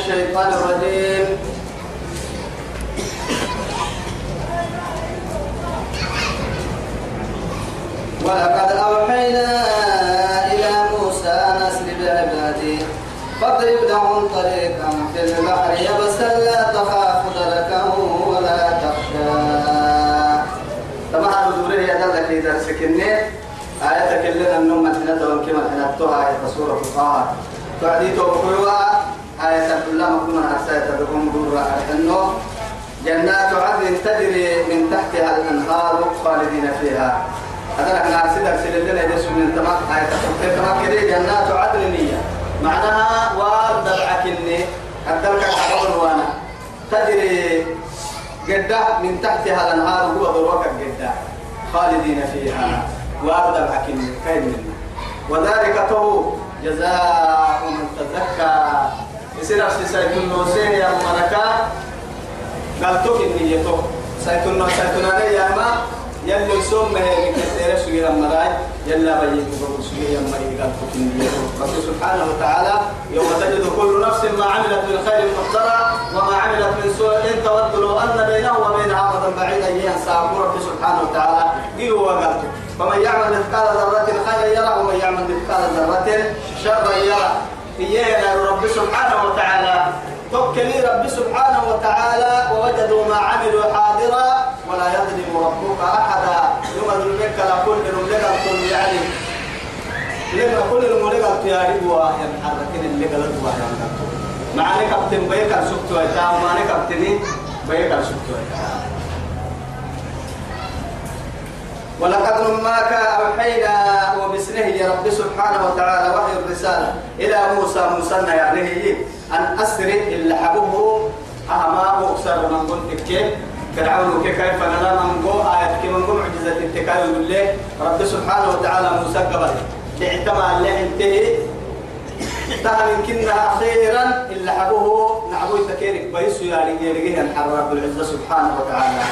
الشيطان الرجيم. ولقد أوحينا إلى موسى أن أسر بعبادي فاضرب لهم طريقا في البحر يبسا لا تخاف دركا ولا تخشى. طبعا دوره يا دلك إذا سكني آية كلنا النوم متنة وكما تنتوها آية سورة القهر تعدي توقعوا آية دورا أنه جنات عدن تجري من تحتها الأنهار خالدين فيها هذا نحن سيدك سيدنا يدرس من تمام آية تمام كده جنات عدن نية معناها وارد العكني الدلك الحرم وأنا تجري قدة من تحتها الأنهار هو ضروك قدة خالدين فيها وارد العكني كاين منه وذلك تو جزاء من تزكى يصير سيسايتون نوسين يا ملكا قال توك النية سيتون سيتون يا ما يلي يسوم ما هي سوية مراي يلا بيجي بقول سوية ما يقال توك النية رب سبحانه وتعالى يوم تجد كل نفس ما عملت من خير محضرة وما عملت من سوء إن تود لو أن بينه وبينها أمدا بعيدا ينسى رب سبحانه وتعالى قيل وقال فمن يعمل مثقال ذرة خيرا يرى ومن يعمل مثقال ذرة شرا يرى إيانا رب سبحانه وتعالى. توكلي رب سبحانه وتعالى ووجدوا ما عملوا حاضرا. ولا يظلم ربك أحدا. يوم ذلك لا كل نملك كل يعني. لما كل نملك تياري واحد حركين اللي قلت واحد معاني كابتن بيكا سبتوا إتام معاني كابتني بيكا سبتوا إتام ولقد نماك أوحينا وبسنه يا رب سبحانه وتعالى وحي الرسالة إلى موسى موسى يعني أن أسري اللي حبوه أهما أكثر من قلت كيف فرعون كيف نرى من قو آيات كيف من قو معجزة التكاية بالله رب سبحانه وتعالى موسى قبل. اعتمى اللي انتهي. تهل كنا خيرا. إلا حبوه نعبوي تكيرك. بيسو رجال الحرب رب العزة سبحانه وتعالى.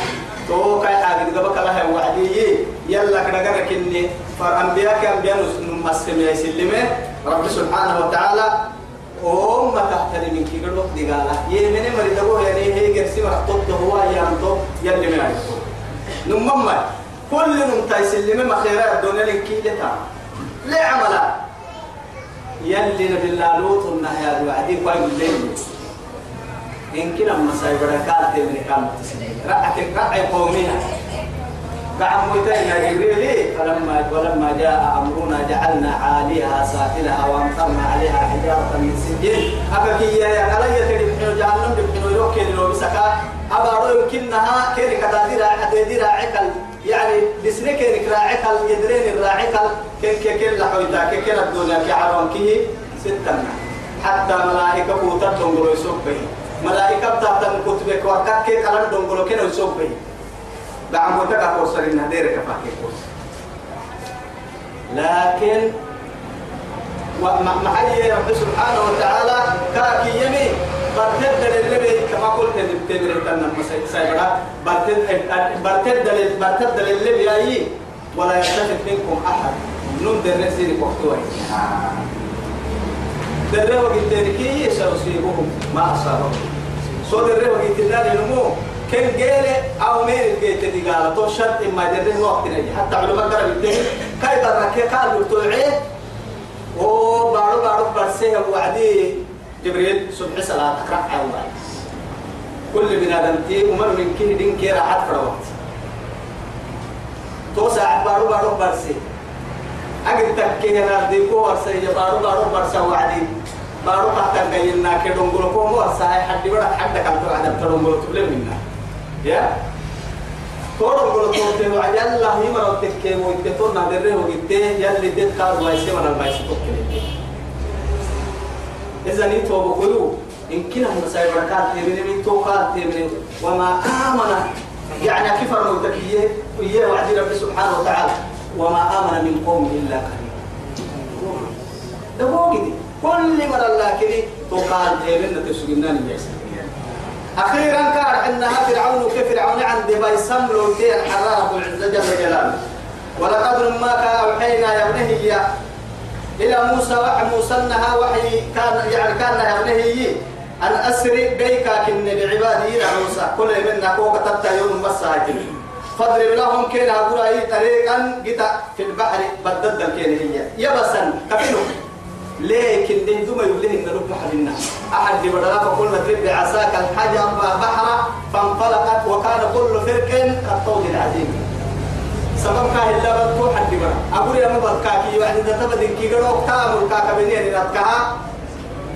تو كاي حاجة دقبك الله وعدي يلا كنا كني. فأنبياء كان بيانو مسلم يسلمه رب سبحانه وتعالى وهم تحترم من كي قالوا دقالة يمن مريض أبوه؟ يعني هي جرسي مرتب هو يامتو يلي من عيسو نمم كل نمتا يسلمه ما خيرا الدنيا لنكي لتا ليه عملا. يلي نبي الله لوط النهي الوعدي قايم الليل إن كنا مساي بركات من كام رأت رأي قومها قام متينا جبريل فلما ولما جاء أمرنا جعلنا عاليها سافلها وأمطرنا عليها حجارة من سجيل أبكي يا علي تدبحنو جهنم دبحنو يوكي لو بسكا. أبارو يمكنها كيري كتاديرا عديديرا عقل. يعني لسنة كيري كراعقل يدرين الراعقل كين كين كين لحويتا كين كين الدنيا كي عرون كي ستة. حتى ملائكة قوتتهم قلوا يسوبين ملائكة بتاعتهم كتبك وكاك كي كلام دونغلو كين يسوبين بعمو تكا كورسر إنها ديرك فاكي كورس لكن ومحيي رب سبحانه وتعالى كاكي يمي برتد للي كما قلت تبتمر تنم سيبرا. برتد برتد برتد للي ياي ولا يلتفت منكم أحد. نم درسيني وقتوي دروا قلت لك سيصيبهم ما اصابهم سو دروا قلت لك نمو كن جيلة أو مين الجيت دي قال تو شرط ما درين وقت نجي حتى علماء قرب الدين كيف الركي قال توعيه أو بارو بارو برسيه وعدي جبريل صبح صلاة ركعة الله كل من آدم تي ومن من كه دين كيرا حد فروت تو ساعة بارو بارو برسيه أجد تكيه نردي كو ورسيه بارو بارو برسا وعدي بارو قطع كينا كدونغلو كو ورسا حد بڑا حد كم تو عدم تدونغلو تبلي منا يا؟ تورو بقول توتي وعد الله يمر وتكي ويتتون نادره وقت يلي ديت كار بايسي ولا بايسي توكل إذا نيتو بقولوا إن كنا مسايب بركات تمني من توكال تمني وما آمن يعني كفر متكيه ويه وعد رب سبحانه وتعالى. وما آمن من قوم إلا قليل. كده كل مرة الله كده توكال تمني تسجنان يحسن أخيرا كان إنها فرعون كفرعون عند بيسم لو كي الحرارة العزة جل جلاله. ولقد ما كان أوحينا يا ابنه إلى موسى وحي موسى إنها وحي كان يعني كان يا ابنه أن أسري بيك كن بعبادي يا موسى. كل منا كوك تتا يوم بس فاضرب لهم كين أقول أي طريقا. جتا في البحر بدد الكين هي يبسا كفينو لكن دين دوما يقول إن لب حلنا أحد بدلا فقلنا اضرب بعصاك الحجر بحر فانفلقت وكان كل فرق كالطود العظيم. سبب كاه إلا بدكو حد برا أقول يا مبارك كاكي يعني ده تبدين كي قالوا كامل كاكا بنيان نتكها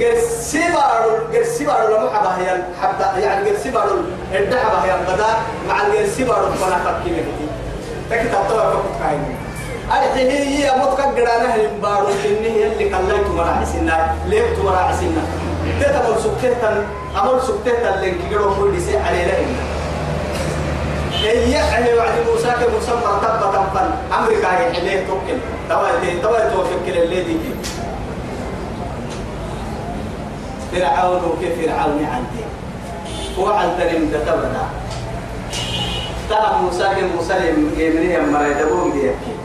قرسيبارو قرسيبارو لما حبا هي حبا يعني قرسيبارو الدحبا هي بدا مع القرسيبارو فانا فكي مكتي تكتا طوى فكت كاين الحين هي متقدرة نهل بارو إنه اللي كليت مراعي سنة ليبت مراعي سنة تتبع سكتة أمر سكتة اللي كيرو كل شيء عليه لهم هي على وعد موسى كمسمى تبا تبا أمريكا هي حليه توكل. توا توا توفكر اللي دي فرعون وكيف فرعون عندي هو عن تريم تبدا ترى موسى كموسى يمنيه مرا يدبون ديكي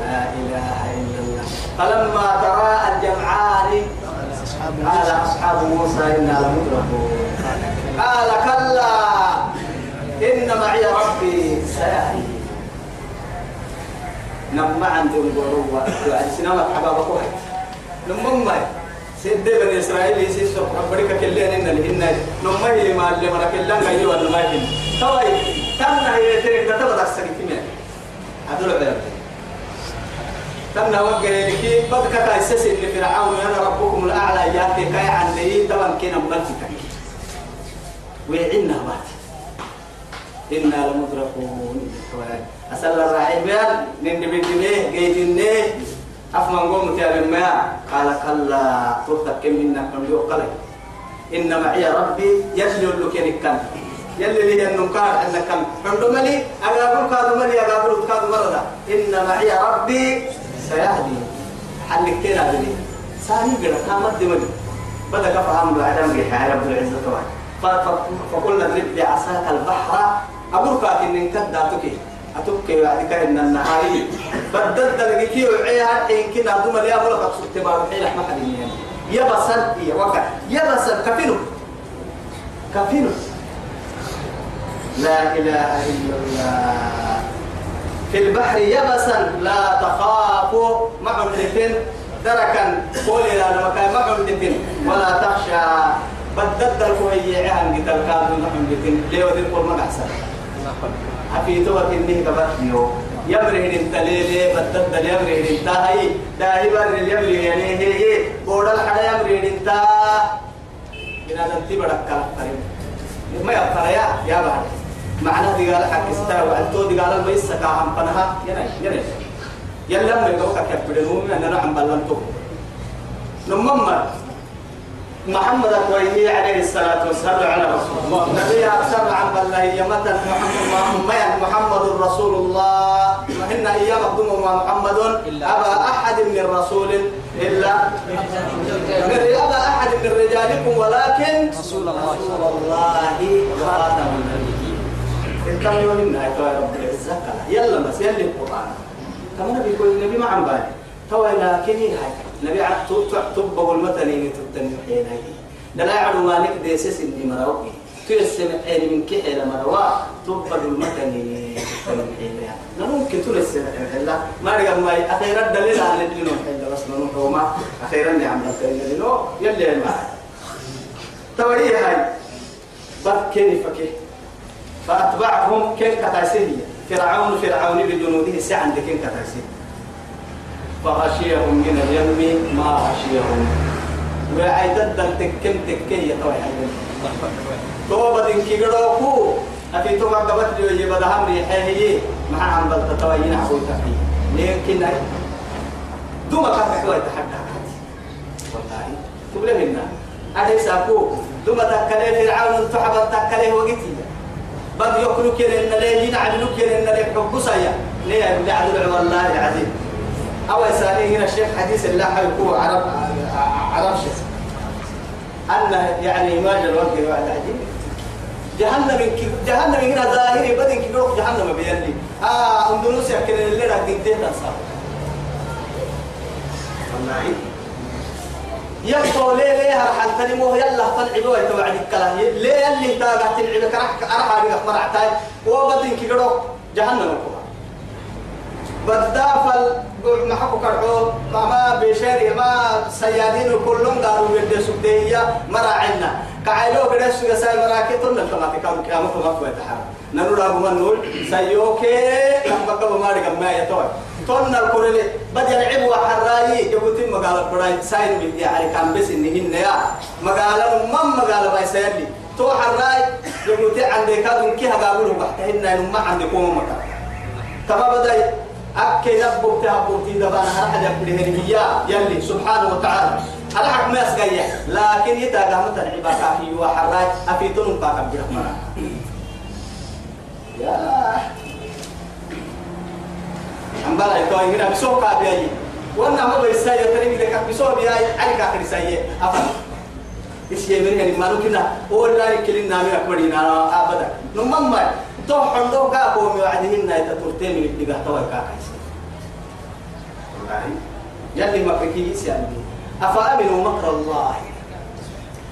لا إله إلا الله. فلما ترى الجمعان قال أصحاب موسى إنا لمدركون قال كلا إن معي ربي سيهدي نما عندهم قروة سنما حبابك واحد نمم سيد بني إسرائيل يسيس بريكا كلين إن الهنا نما هي ما اللي مرا كلان أيوة نما هي توي تمنا هي تريك ده تبغى تسكتين هذول عبارة تمنا وجه لكي بدك كايسس اللي فرعون أنا ربكم الأعلى يأتي كاي عن لي طبعا كنا مبلتك ويعنا بات إنا لمدركون. أسأل الراعي بيان نندي بندي جيدني أفهم قوم تيار ما قال كلا تفتك كم منا كم يقل إن معي ربي يجلو لك كان يلي لي النكار أن كم عندما لي أقابل كادو ملي أقابل كادو مرضى إن معي ربي سيهدي. حلك تينا لي سامي قرأ كامت دمجي بدأ كفهم بعدم بيحيى رب العزة طبعا فقلنا اضرب بعصاك البحر. أقول كاك إن كداتك أتوك بعد كأن النهاري. بدد لقيتي وعيها حين كنا دوما لي أقول لك سبت ما بحيل أحمد حديني يبسل هي وقع. يبسل كفينو كفينو لا إله إلا الله. في البحر يبسا لا تخاف. مع الدفن. دركا. قول إلى المكان مع الدفن. ولا تخشى. بدد الكوهي عن قتال كانوا نحن الدفن. ليه قول ما أحسن. أفي توك إنه كبتيو يمره التليل بدد يمره التاهي داهبر اليمره يعني هي قول الحدا يمره التا إن هذا تبرك كلام ما يبقى يا يا بعد معناه دي قال حق استوى أنتو دي قال الميس كاهم فنها يناي يناي يلا ما يقولك كبدنو من أنا عم بلنتو. نمم محمد الوهي عليه الصلاة والسلام على رسول الله. نبي أكثر عن بالله يمتى محمد محمد رسول الله. وإن أيام أقدم مع محمد أبا أحد من الرسول إلا أبا أحد من رجالكم ولكن رسول الله. رسول الله النبيين الكلمة منا يا رب العزة يلا بس يلا القرآن كما نبي يقول النبي ما عم بالي تو لكن هاي نبي عد تب والمتنين تتنم حين هاي لا يعلم مالك ديسس اللي مروي تيسم حين من كحل مروا تب المتنين تتنم حين لا ممكن تلسم حين ما رجع ما أخيرا دليل على الدين حين بس نروح وما أخيرا نعم لكن لو يلي ما توري هاي بس كيف كيف فأتبعهم كن كتاسيه فرعون فرعون بجنوده سعن كن كتاسيه فغشيهم من اليم ما غشيهم. وعيدد تكن تكن يتوي توبة إنك قدوكو أكي توبة قبت لي يجب دهم ريحيه مع عم بل تتوين عبو تفي لكن دوما كاتك ويتحدى والله. تقول أليس أكو؟ دوما تكلي فرعون تحبط تكلي وقتي. بل يأكلوا كين إن لا ينعلوا كين إن لا يحبوا سيا ليه يقول عدل والله العظيم. أو يسألني هنا الشيخ حديث الله حيكون عرب عرب شيء أن يعني ما جل وجه بعد عجيب جهنم إنك جهنم هنا ظاهري بدن كي يروح جهنم بيلي. آه أندونيسيا كده اللي راح دين تنسى والله. يبقى ليه ليه هرحل تنمو يلا تلعب ويتوعد الكلام. ليه اللي تاقع تلعب كرح أرح عليك مرعتاي وبدين كيقولوا جهنم الكبرى بدافل ما حكوا كرحو. ما بشاري ما سيادين كلهم قالوا بدي سبتية مراعنا كعيلو قدس ساي مراكتون التماتي كانوا كيامو كما كوي تحر ننو رابو منول سيوكي كم بقى ما يتوي تون الكورلي بدي العب وحراي جبتي مقالة براي ساين بدي يعني كان بس إنهن يا مقالة ما مقالة باي سيدي. تو حراي جبتي عندك كادون كي هقابله بحتهن إنه ما عندكم مكان تما بدأ أكي نبوك تهبوك دبان هرحة جبره هي يلي سبحانه وتعالى. على حق ما يسقيه. لكن يتاقى متى العباقة في وحراي أفيتون باقى برحمة يا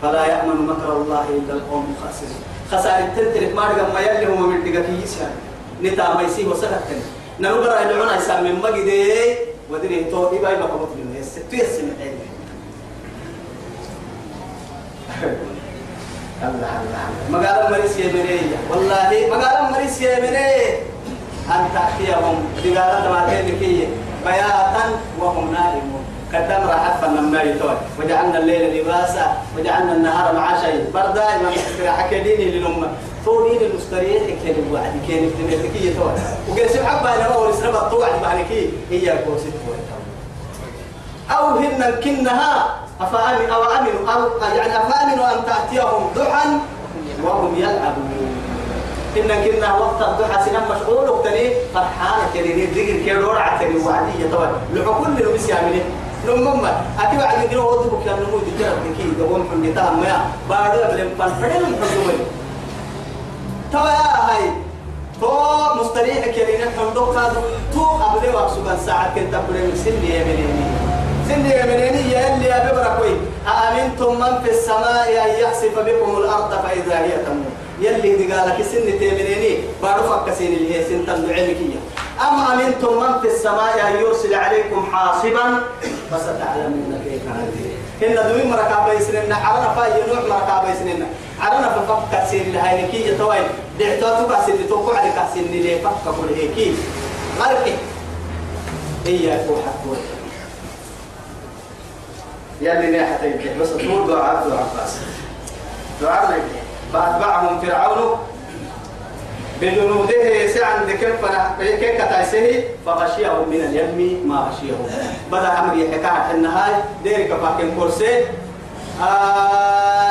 فلا يأمن مكر الله إلا القوم الخاسرين خسارة تنترك ما رجع ما يلي هم من الدقاه يعني نتا ما يسيه وسكتن نلقى العنا يسمى من مجدي ودري تو دي باي ما كمت من هي ستيس من الله الله مقالة مريس يمنية والله مقالة مريس يمنية أن تأتيهم؟ بقالة ما تلكية بياتا وهم نائمون. قدام راحت فنما يتوي وجعلنا الليل لباسا وجعلنا النهار معاشا. بردا ما استراحة كديني للأمة فونين المستريح كان الوعد كان التملكية توي وقال حبا أنا أول سنة الطوع بعنكي هي؟ كوسيت أو هن كنها أفأمن أو أمنوا. أو يعني أفأمنوا أن تأتيهم ضحى وهم يلعبون. إن كنا وقت الضحى سنة مشغول وقتني فرحانة كريني ذكر كيرور عتني وعدية طبعا لحكم لنبس يعملين نمم أكيد بعد كده هو ذبك لما نمو دجرة كي دوم حمي تام ما. بعد لما فنفرد الحكومة توا هاي. تو مستريح كريني حمدو كادو تو قبل وقت ساعات كنت قبل من سن يمنيني سن يمنيني يا اللي يا ببركوي أأمنتم من في السماء أن يخسف بكم الأرض فإذا هي تمور يلي قالك سن تيمنيني بعرفك كسين اللي هي سن تنبعينكية أم أمنتم من في السماء أن يرسل عليكم حاصبا؟ فستعلمون كيف عندي هن دوي مركابة يسننا عرنا فاي نوع مركابة يسننا عرنا ففك كسين اللي هاي نكية توين دعتوتو كسين توقع كسين اللي فك كل هيكي غرقي. هي وحكوه يلي ناحتين بس تقول دعاء دعاء بس. دعاء لك. فأتبعهم فرعون. بجنوده سعن ذكر كيف كتايسه فغشيهم من اليم ما غشيهم. بدأ أمر يحكاها النهاية. ديرك فاكن كرسي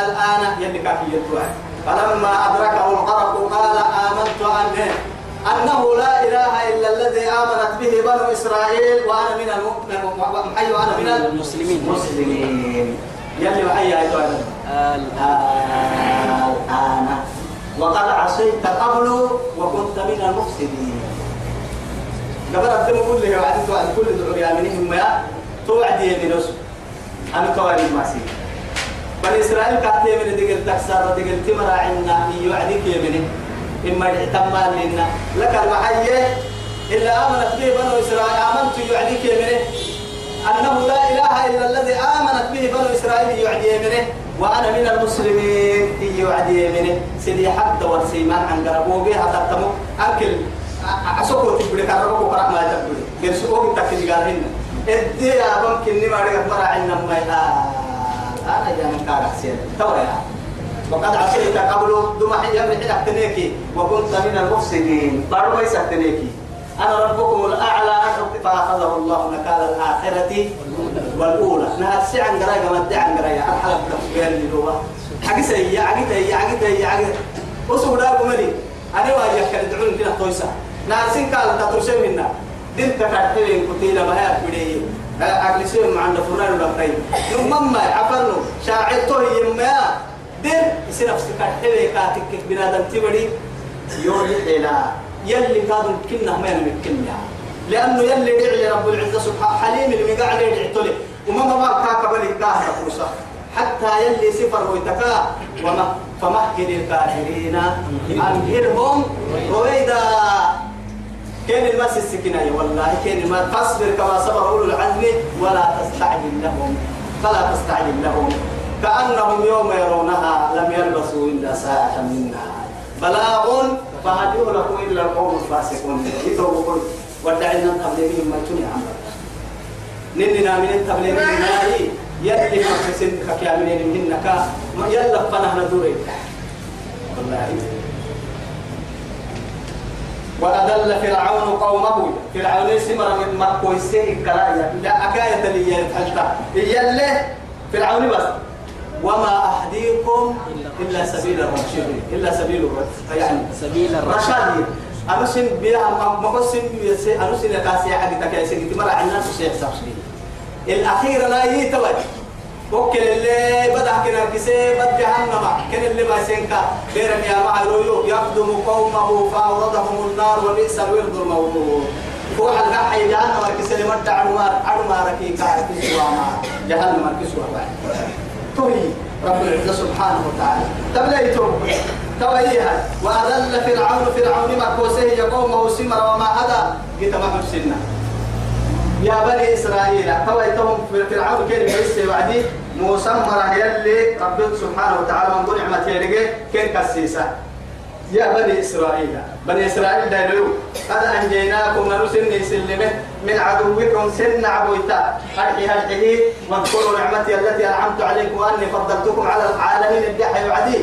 الآن يلي كافي يتوعد فلما أدركه الغرق قال آمنت أنه أنه لا إله إلا الذي آمنت به بنو إسرائيل وأنا من المؤمن حي وأنا من المسلمين. مسلمين يلي وحي أيها الآن. وقد عصيت قبل وكنت من المفسدين. قبل أن تقول له وعدت وعد كل دعوة يا منهم يا توعد يمينوس أنا توعد معسي بني إسرائيل كاتي من دقل تكسر دقل تمر عنا يوعدك يمينه إما اعتمال لنا. لك المحيي إلا آمنت به بنو إسرائيل. آمنت يوعدك يمينه أنه لا إله إلا الذي آمنت به بنو إسرائيل يعدي يمنه وأنا من المسلمين يعدي يمنه سيدي حتى ورسيمان عن قربوه بها تتمو أكل أسوكو تبري كربوكو قرأ ما تبري من سوكو تكتي قالهن إدي يا ممكن نما رجع مرة عنا ما أنا جانا كارا سير تويا وقد عصيت قبل دم حين يمرح تنيكي وكنت من المفسدين. بارو ليس تنيكي أنا ربكم الأعلى فأخذه الله نكال الآخرة والأولى. نهار سعن قرايا مدع عن قرايا الحلب كفيان هو حقي سيئة عقي تهي عقي تهي عقي وسوق داكم لي. أنا واجه كان يدعون كنا تويسا نهار سين قال تطرشين منا. دين تكاتلين كتيلا بهاك بدي أجلسين مع عند فرنان البقرين نمما عفرنو شاعرته يما. دين يصير نفسك كاتلين كاتك بنادم تبدي يولي إلى يلي كادوا كنا ما يمكننا لأنه يلي دعي رب العزة سبحانه حليم اللي قاعد يدعي وما ما فرصة حتى يلي سفر ويتكا. وما فمهل الكافرين أمهلهم. رويدا. كان المس السكينة والله كان المس فاصبر كما صبر أولو العزم ولا تستعجل لهم. فلا تستعجل لهم. كأنهم يوم يرونها لم يلبسوا إلا ساعة من نهار بلاغ فهل يهلك إلا القوم الفاسقون. يتوبون ودعنا تبليغهم ما تني عمرك نننا من التبليغ النهائي يلي مكسن كاملين منك. يلا فنحن دوري. والله. وأدل فرعون قومه. فرعون سمر من مكو السيء كلايا. لا أكاية يتحلتا يلي فرعون بس. وما أهديكم إلا سبيل الرشاد إلا سبيل الرشاد يعني سبيل الرشاد رشاد أنا سن بيا ما ما سن بيا أنا سن كاسي حاجة تكاسي كنت مرة عنا سوسي سبسي الأخير لا يتوج. وكل اللي بدأ كنا كسي بد جهنم. كن اللي ما سنكا بيرم يا معلويو يقدم قومه فأوردهم النار وبئس الورد المورود هو على حي جهنم. كسي مد عمار. عمار كي كار كسوا ما جهنم كسوا بعد توي رب العزة سبحانه وتعالى. تبليتم تويها وأذل فرعون فرعون ما كوسه يقومه سمر وما هذا قيت ما حسنا يا بني إسرائيل تويتهم فرعون كان يحس وعدي؟ موسى مرة يلي رب سبحانه وتعالى من نعمة يلقى كان كسيسة؟ يا بني إسرائيل. بني إسرائيل دايلو قد أنجيناكم نرسل سلمه من عدوكم سن عبويتا. هرحي هرحي واذكروا نعمتي التي أنعمت عليكم وأني فضلتكم على العالمين الدحي وعدي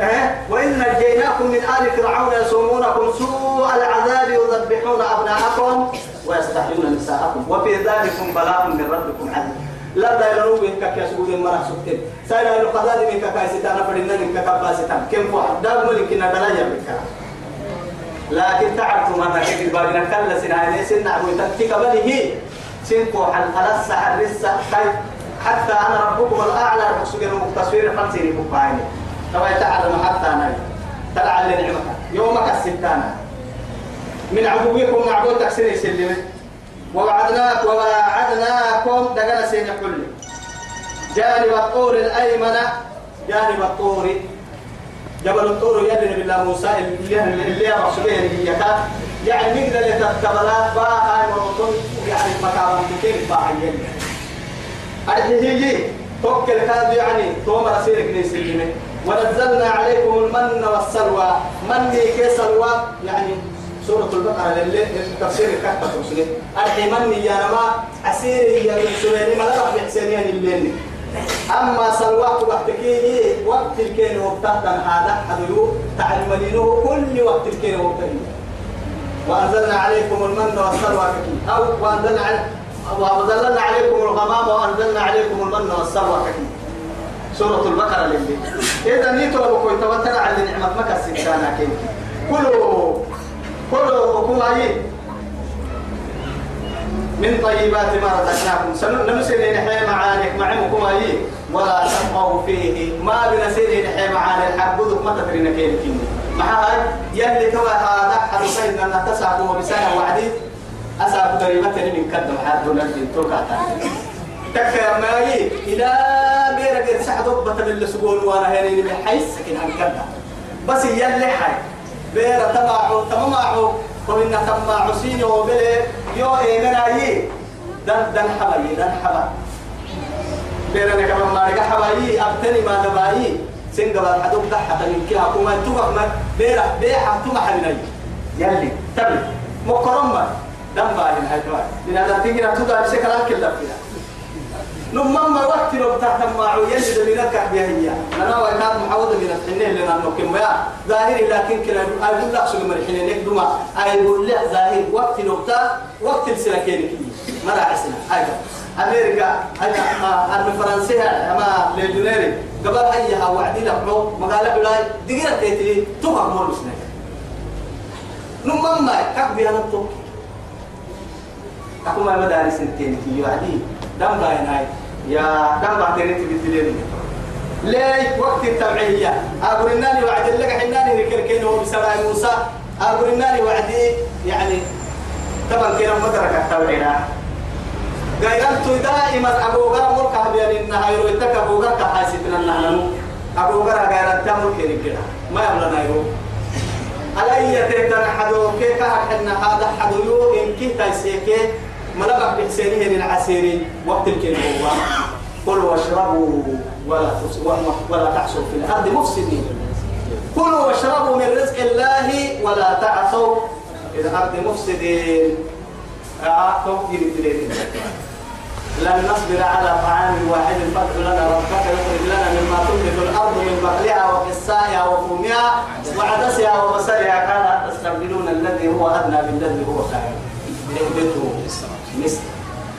أه؟ وإن نجيناكم من آل فرعون يسومونكم سوء العذاب يذبحون أبناءكم ويستحيون نساءكم. وفي ذلكم بلاء من ربكم عظيم لا دا يلو بين كك يسوق المرأة سكتين. ساينا يلو قضاء من كك يستانا فرنا من كك باسطان كم واحد دا ملك ندلا يبكى لكن تعرفوا ما نحكي بارنا كلا سنة سن عبو تكتك بله سنكو حل خلاص لسه. خير حتى أنا ربكم الأعلى. بقصد تصوير خمسين بقايني طبعا تعلم حتى أنا؟ تلعل لنعمك يومك الستانة. من عبوكم معبود تكسير سلمه ووعدناك وواعدناكم دقنا سين كل. جانب الطور الأيمن جانب الطور. جبل الطور يدري بالله موسى اللي اللي رسوله هي يعني نقدر يتقبلات باها مرتون يعني مكان كثير يلي أرحيه توكل كاد يعني تومر سيرك نسلمه ونزلنا عليكم المن والسلوى. من كي سلوى. يعني سورة البقرة اللي تفسير. كتب وسنة الحمن يا نما أسير يا سنة ما لا في حسينيا الليل. أما سلوات وقتكي وقت الكين وقتها هذا حدلو تعلمينه كل وقت الكين وقتها. وأنزلنا عليكم المن والسلوى أو وأنزلنا عليكم وأنزلنا عليكم الغمام وأنزلنا عليكم المن والسلوى سورة البقرة اللي إذا نيتوا بكوي توتر على نعمة مكة الستانة كين كلوا. كلوا حكومة من طيبات ما رزقناكم. سنمسل نحيي معانك مع حكومة ولا تبقوا فيه. ما بنسير نحيي معانك حبودك ما تدرين كيف كيني مع هاي يلي كوا هذا. حد سيدنا أن تسعة وبسنة وعدي. أسعى قريبة من كدم حد نجد توقع تكا ماي. إلى بيرك سحد ضبط من السجون وأنا هنا من حيث سكن عن بس يلي حي. بير تبعه تمامعه. وإن تماع سيني وبلي يو إيمنا يي دن دن حبايي دن حبا. بير أنا كمان ما رجع حبايي أبتني ما نبايي سنجبا حدوك ده حتى من كها كوما توقف ما. بير بيع توما حبناي يلي. تبي. مكرمة. دم بالين هاي توي من هذا تيجي نتوقع بشكل كل فيها نمما وقت لو تحت ما يجد من بها هي أنا وكاد محاولة من الحنين لنا نكمل يا ظاهري لكن كلا أقول لك شو من الحنين؟ نقدما أقول لك ظاهر وقت لو وقت السنكين ما راح سنة أيضا أمريكا أنا أنا فرنسية أما ليجونيري قبل حيها وعدي لك لو مقالة بلاي دقيقة تيتي توقع مول سنة نمما. كبي أنا تو أكو ما مدارس سنتين كي وعدي. دم باين هاي. يا دم بعدين انت بتدلين ليه وقت التبعية. أقول إنني وعد لك حناني نكركين هو بسبع موسى. أقول إنني وعدي يعني طبعا كنا مدرك التبعية. غيرت دائما أبوغر ملك بيان إنها يرويتك أبوغر كحاسبنا نحن. أبوغر غيرت ملك نكنا ما يبلنا يرو على يتكن حدو كيف حنا هذا حدو يو إن كي تيسيكي ملبك بحسينه للعسيري وقت الكلمة قل واشربوا ولا ولا تعصوا في الأرض مفسدين. كلوا واشربوا من رزق الله ولا تعصوا في الأرض مفسدين. أعطوا لن نصبر على طعام واحد فادع لنا ربك يخرج لنا مما تنبت الأرض من بقلها وقصائها وفومها وعدسها وبصلها كان تستبدلون الذي هو أدنى بالذي هو خير. مثل.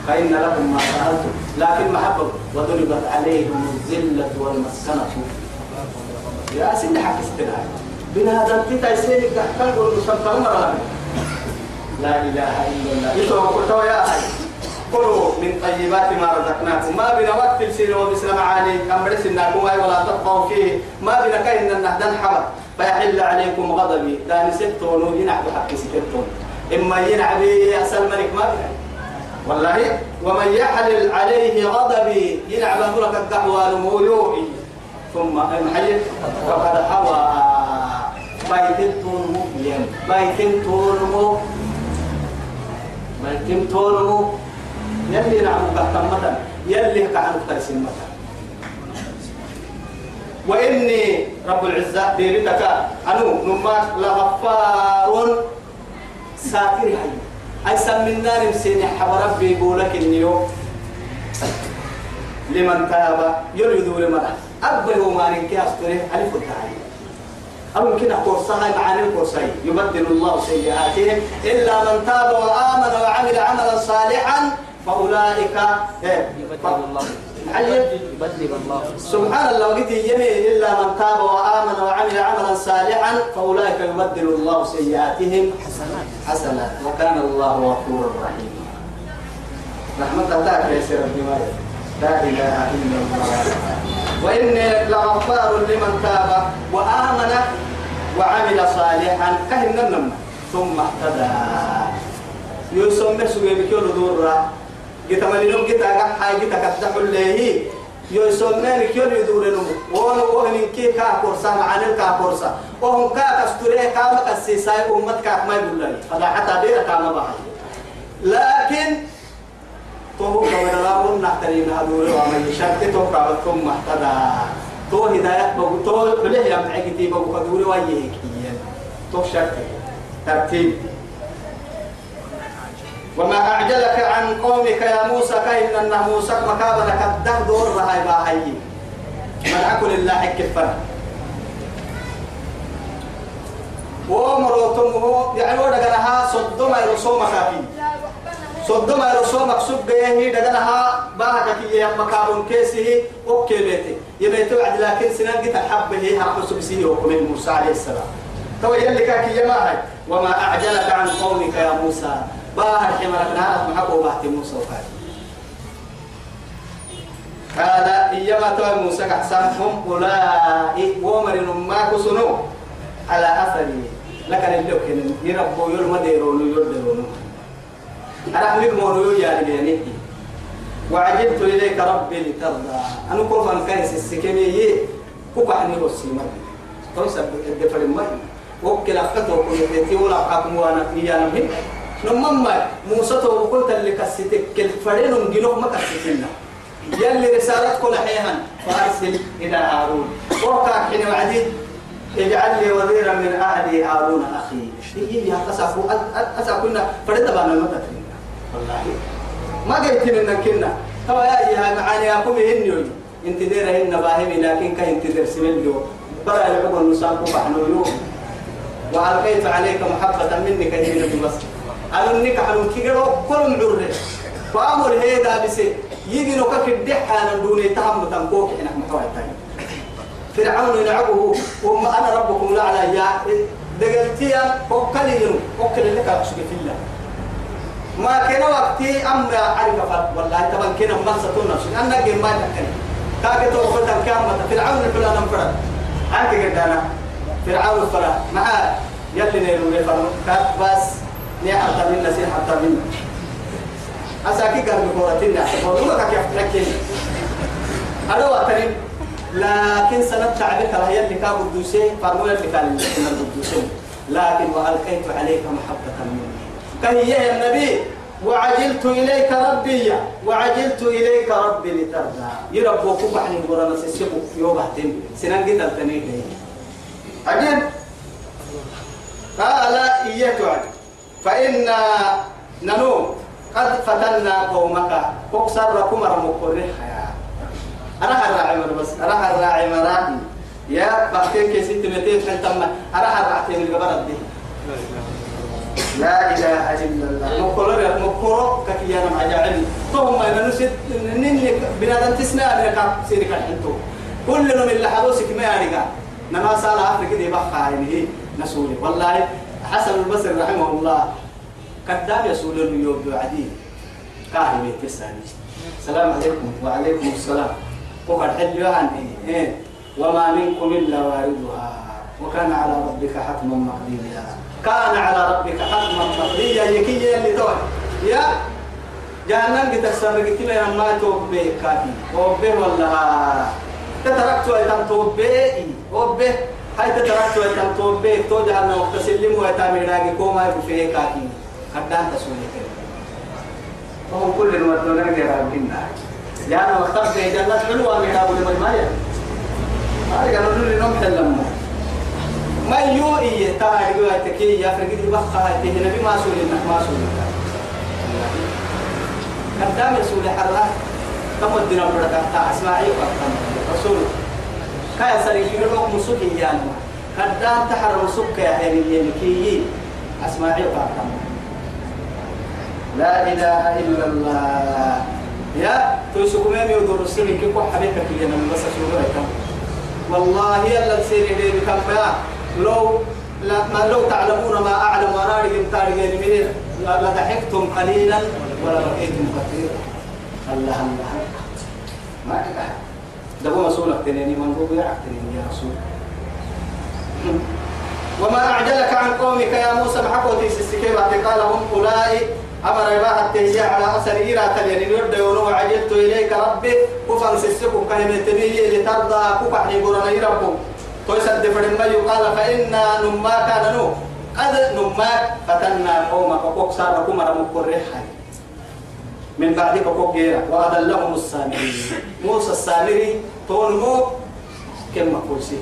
فإن لكم ما سألتم لكن محبة وضربت عليهم الذلة والمسكنة. يا سيدي حكي ستنا. بنا هذا التيتا يسيرك قول مسلطة لا إله إلا الله. يسوع قلت يا أخي كلوا من طيبات ما رزقناكم. ما بنا وقت السنة وبسنا معاني كم برسنا كواي ولا تبقوا فيه. ما بنا كاين النهدان حبر فيحل عليكم غضبي. لا نسيتون ينعب حق ستتون إما ينعبي أسأل ملك ما بنا. والله ومن يحلل عليه غضبي ينعب لك الدعوة نمولوئي ثم محيي فقد حوى. بيتين مبين بيتين تورمو بيتين تورمو يلي نعم بحكم يلي كعنو ترسم متى وإني رب العزة ديرتك أنو نمات لغفار ساتر هاي أي سمنا نمسيني حب ربي يقولك النيو. لمن تاب يريدو لمن أبه ما ننكي أستره ألف التعالي أو يمكن قرصها معاني القرصي يبدل الله سيئاتهم إلا من تاب وآمن وعمل عملا صالحا فأولئك إيه يبدل الله. يبدل الله سبحان الله وقت يمي إلا من تاب وآمن وعمل عملا صالحا فأولئك يبدل الله سيئاتهم حسنات حسنات وكان الله غفورا رحيما. رحمة الله يا سير الجمال لا إله إلا الله. وإني لغفار لمن تاب وآمن وعمل صالحا. كهن ثم اهتدى. يسمى سوى بكل دورة جيت مالينو جيت أجا حاجة جيت كتدح اللي يسمى بكل يدور نمو وأنا وأنا كي كا كورسا معاني كا كورسا وهم كا كستوري كا مكسيساي أمت كا ما يقول لي فلا حتى بيرا كا ما بحي لكن تو كمان لا ون نحترين هذول وما يشتت تو كابتكم محتدا. تو هداية بقول تو بليه يا معكتي بقول كدول ويهك تو شرط ترتيب. وما أعجلك عن قومك يا موسى كأن أن موسى مكابنك الدهر دور رهاي باهي. من أكل الله كفر ومروتمه يعني ودغنها صدما يرسو مكافي صدما يرسو مكسوب جيه دغنها باهك كي مكابون كيسه أوكي بيتي. يبيت وعد لكن سنان جت حبه هرب سبسيه وكم موسى عليه السلام. تو يلي كاكي يا وما أعجلك عن قومك يا موسى. باهر حمرك نهارك محبو باهتي موسى وفاتي قال إيما تو موسى كحسنهم أولئك ومر ما كسنو على أثري لكن اللي كن يربو يرمى ديرون يردون أنا أحمد مونو يا رجالي وعجبت إليك ربي لترضى. أنا كل فان كايس السكيمي كوكا حني وسيما تو سبب الدفر المي وكل أخته وكل يتي ولا حكم وانا إيانا من نمما موسى تو قلت اللي كسيتك كل فرين ونجنوه ما كسيتنا. يلي رسالة كل حيها فأرسل إلى هارون. وقع حين وعدي اجعل لي وزيرا من أهلي هارون أخي. هي أسافو أسافونا فرد بانا المتفين والله. ما قلت لنا كنا. هو يا إيها معاني أقوم هنيو انت دير هن باهمي لكن كان انت دير سمليو برا العقل نساق بحنو وألقيت عليك محبة منك هي بس. أنا النكاح من كيرو كل معره فأمر هيدا بس يجي نكاك الدحة دوني تهم تنكوك إحنا محوى التاني. فرعون يلعبه وما أنا ربكم الأعلى يا دقلتيا وكلي وكل لك أشك في الله. ما كان وقتي أمر عارف فات والله طبعا كنا مرسة نفسي أنا جيم ما تكني كاك تو خدام كامة فرعون الفلان انفرد. قد أنا فرعون الفرد معاه. يلي نيرو لفرد كات بس. ني حتى منا سين حتى منا. أساكي قال بكورتنا والله كيف تحكي هذا وقتني لكن سنة تعبك هي اللي كان قدوسي فرمولا اللي كان قدوسي لكن وألقيت عليك محبة مني. كهي يا النبي وعجلت إليك ربي وعجلت إليك ربي لترضى. يربو كبحني قرانا سيسيبو يوبحتين سنان قد التنين عجل قال إياك عجل فإن ننوم قد فتنا قومك. فوكسر لكم رمكوريها يا أنا الراعي بس. أنا الراعي مراتي يا بحكي كي ست متين حتى ما أنا الراعي من قبل دي لا إله إلا الله. مكورة مكورة كيانا مع جاعل. ثم إن نسيت نني بنادم تسمع لك سيرك الحنتو. كل من اللي حدوسك ما يارجع نما سال أفريقيا هي نسولي. والله حسن البصري رحمه الله. قدام يسول اليوم بعدين كاهي بيتساني السلام عليكم وعليكم السلام. وقد حل عني إيه؟ وما منكم إلا واردها. وكان على ربك حتما مقضيا. كان على ربك حتما مقضيا. يكي اللي توي يا جهنم قد تسرق كلا ما توبة كافي. توبة ولا تتركت أيتم توبة. توبة. هاي تتركت أيتم توبه تو جهنم وقت سلم وأيتم يراجع كوما يبفيه كافي قدام تسولي كده. وهم كل المدلون غير الجنة لأنه وقت جنة حلوة من أول المجمعية هذا قالوا لي نوم حلمه ما يوئي تاعي يوئي يا فرقدي بخا تيه نبي ما سولي ما سولي قدام رسول حرة بركة تاع أسماعيل وقتام رسول. كاي سري يروح مسوكي يعني. قدام تحر مسوك يا هيري كي أسماعيل وقتام لا إله إلا الله. يا توسكم يوم يدور السنة كيف حبيبك اللي أنا بس أشوفه والله يلا سيري لي بكم لو لا ما لو تعلمون ما أعلم وأنا رجل تارجين منين لضحكتم قليلا ولا بقيتم كثيرا. الله الله. ما كده دبوا مسؤولك تنيني من هو يعرف تنيني يا رسول. وما أعجلك عن قومك يا موسى محبوتي سيسكيبة قال هم أولئك. أمر إباحة التهجيع على أثر إيرا تلين يرد ونو عجلت إليك ربي. كفر سسكم كلمة تبيه لترضى كفر يقولون يربكم تويسد فرما يقال فإنا نما كان نو قد نما فتنا قومك. وقوك صار لكم رمك الريحة من بعدك وقوك جيرا وأضلهم السامري موسى السامري تولمو كما قلسي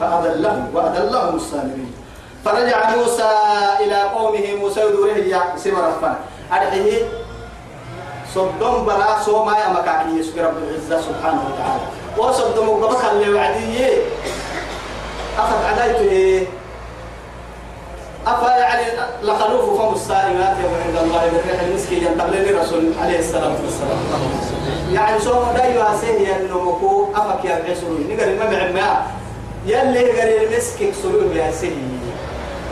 فأضلهم وأضلهم السامري فرجع موسى إلى قومه. موسى يدوره يا سمر رفان أرحيه صدام بلا سوما يا مكاكي يسوع رب العزة سبحانه وتعالى. وصدام قبك اللي وعديه. أخذ عدايته أفا يعني لخلوف فم الصائمات يوم عند الله بالريح المسكين ينتقل لرسول عليه الصلاة والسلام. يعني سوما دايو هسيه النمكو أفك يا بعسرون نقل ما يلي قال المسكين سلوه يا سيدي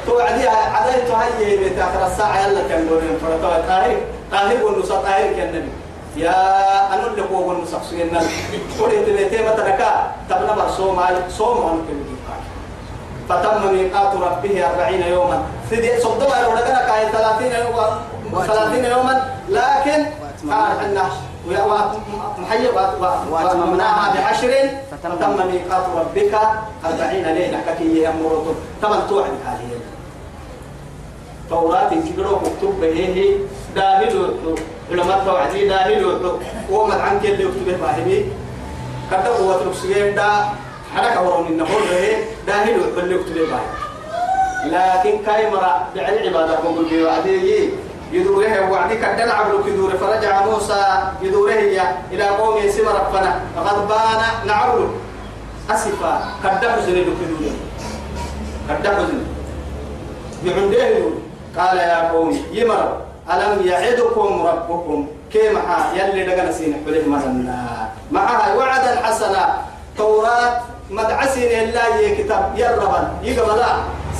توعدي عديت هاي بيت آخر الساعة. يلا كان دورين فرطوا طاهر طاهر والنص طاهر كان النبي يا أنا اللي هو والنص سيدنا قلت بيتي ما تركا. تبنا برسوم عن كل فتم ميقات ربه أربعين يوما. سيدي صدوا على ولدنا كاي ثلاثين يوما ثلاثين يوما لكن قال حنا محيب واتممناها بعشر فتم ميقات ربك أربعين ليلة. كي يأمرون تمن توعد هذه توراة كبيرة مكتوب به داهل علماء توعدي داهل وما عن كل يكتب باهبي كتب هو تركسيه دا حركة ورون النهور به داهل كل يكتب باهبي لكن كاي مرة بعد عبادة بقول بي وعدي يدوره وعدي كدل عبد كدور فرجع موسى يدوره إلى قومه سمر ربنا. فقد بان نعبد أسفا كدل حزن كدور كدل حزن يعنده قال يا قوم يمر. ألم يعدكم ربكم؟ كما يلي دقنا سين حليه مرنا معها وعدا حسنا. توراة مدعسين الله كتاب. يربا يقبلا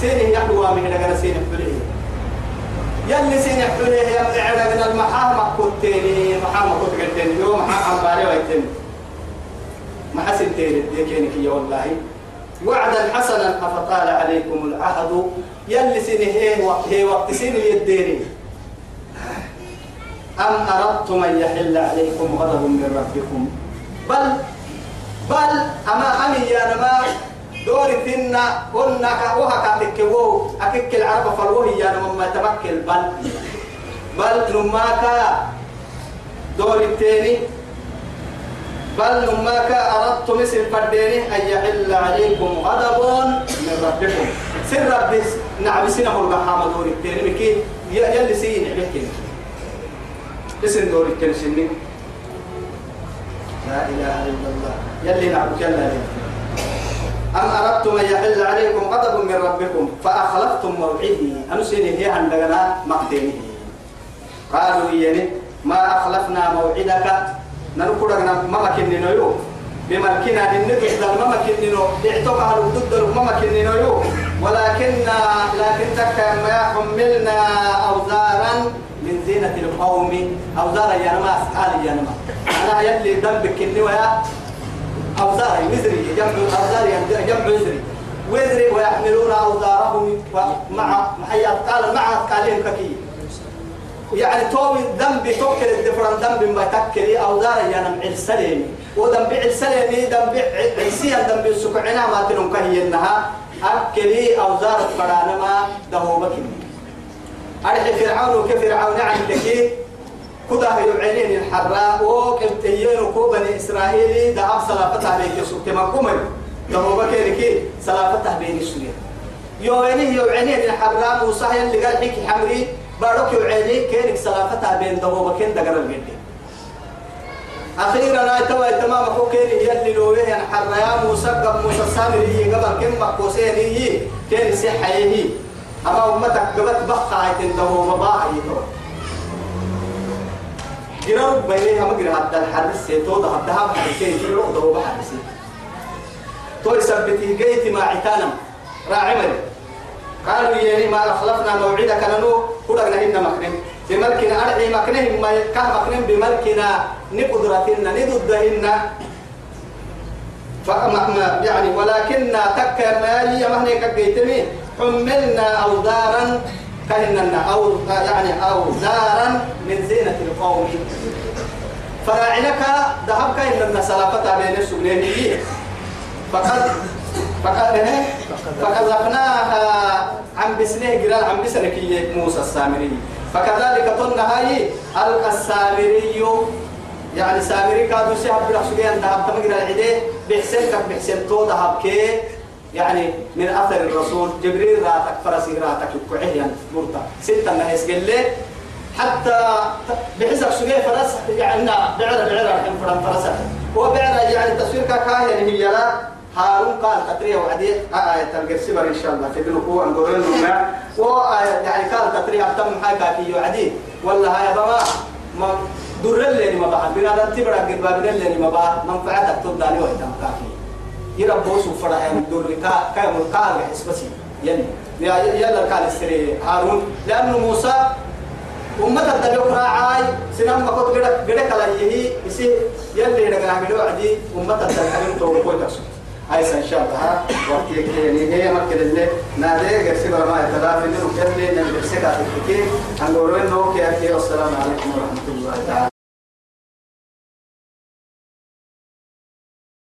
سين يحلوا من دقنا سين حليه يلي سين يا مدعنا من المحامة كنتيني. محامة كنت قلتيني. يوم محامة باري ويتيني. محسن تيري ديكينك يا والله. وعدا حسنا أفطال عليكم العهد. يلي سنه هي وقت هي وقت سنه يديري أم أردتم أن يحل عليكم غضب من ربكم؟ بل بل أما أمي يا نما دور تنا قلنا كأوها كتكوو أكك العرب فالوه يا نما ما تمكن بل بل نماك دور التاني بل نماك أردت مثل فرديني أن يحل عليكم غضب من ربكم. سر ربي نعم سنة البحامة دور التاني مكي يلي سيني بكين اسم دور التاني سنين لا إله إلا الله. يلي نعبد يلا أم أردتم أن يحل عليكم غضب من ربكم فأخلفتم موعدي. أمسني هي عندنا مقتيني قالوا إياني ما أخلفنا موعدك. ننقل ما مكننا يو بملكنا لنقع ما مكننا اعتقى على ضد ما مكننا يو ولكننا لكن تك ما حملنا أوزارا من زينة القوم. أوزارا يا نما أسقال يا نما أنا يلي ذنبك ويا أوزاري وزري جمع أوزاري جمع وزري. وزري ويحملون أوزارهم مع محيات قال مع أثقالهم ككي. يعني تومي ذنبي توكل الدفران ذنب ما تكلي أو دار يا نم عرسليني وذنب عرسليني ذنب عيسيا ذنب سكعنا ما تنم كهي إنها أكلي أو دار فرانا ما دهوبك أرحي فرعون وكفرعون عندك كده يعينين الحراء وكبتين وكوبني إسرائيلي دعب سلافتها بيك سكت مقومي دهوبك لكي سلافتها بين السوريا يوينه يوعينين الحراء موسى اللي قال حكي حمري. بارك يعيني كينك سلافتها بين دوما كين دقر الجدي أخيرا أنا توأ تمام كين يلي لو يه حر يا موسى قبل موسى سامري هي قبل كم مقوسين هي كين سحة هي. أما أمتك قبل بقى عيتين دوما باهي جرب بيني هم جرب حتى الحدث سيتو ده حتى هم حدثين جرب دوما حدثين تو يثبتي جيتي مع عتانم. راعي ملي قالوا يا ما كلنا هنا مكنم بملكنا أرعي مكنهم ما كه مكنم بملكنا. نقدرتنا نددهن فما يعني ولكننا تك ما حملنا أوزارا. كهننا أو يعني أوزارا من زينة القوم. فراعنك ذهب كهننا سلافة بين السجنين. فقد فقد فكذبناها عن بسنه جرال عن بسنه كي موسى السامري. فكذلك قلنا هاي السامري. يعني سامري كادو سيحب بالحسولين ذهب تمجر العدي بحسن كك بحسن تو ذهب كي يعني من أثر الرسول جبريل راتك فرسي راتك يكوعه يعني مرتا ستة قال لي حتى بحسب سجيه فرس؟ يعني بعرة بعرة الحين فرن فرسة وبعرة يعني تصوير كاكا يعني هي لا. هارون قال قطرية وعدي آية القرسبر إن شاء الله تدلقوا أن قولوا لهم وآية يعني قال قطرية أبتم حاجة كي وعدي ولا هاي بما ما در اللي ما بعد بنا ده تبرع قد بنا اللي ما بعد منفعتك تبدأ ويتم كافي يربوا سفرة يعني در كا كا ملقال حسبسي يعني يلا قال السري هارون. لأنه موسى أمة الدبيق راعي سنم ما كنت قدك قدك على يهي يسي يلي نقنا عملوا عدي. أمة الدبيق تو كوي تقصد هاي إن شاء الله. وقت يعني هي مركز اللي نادي. قرسي برما يتلافي نلو كيرلي نلو كيرسي كاتب كي أنقولوا إنه كي والسلام عليكم ورحمة الله تعالى.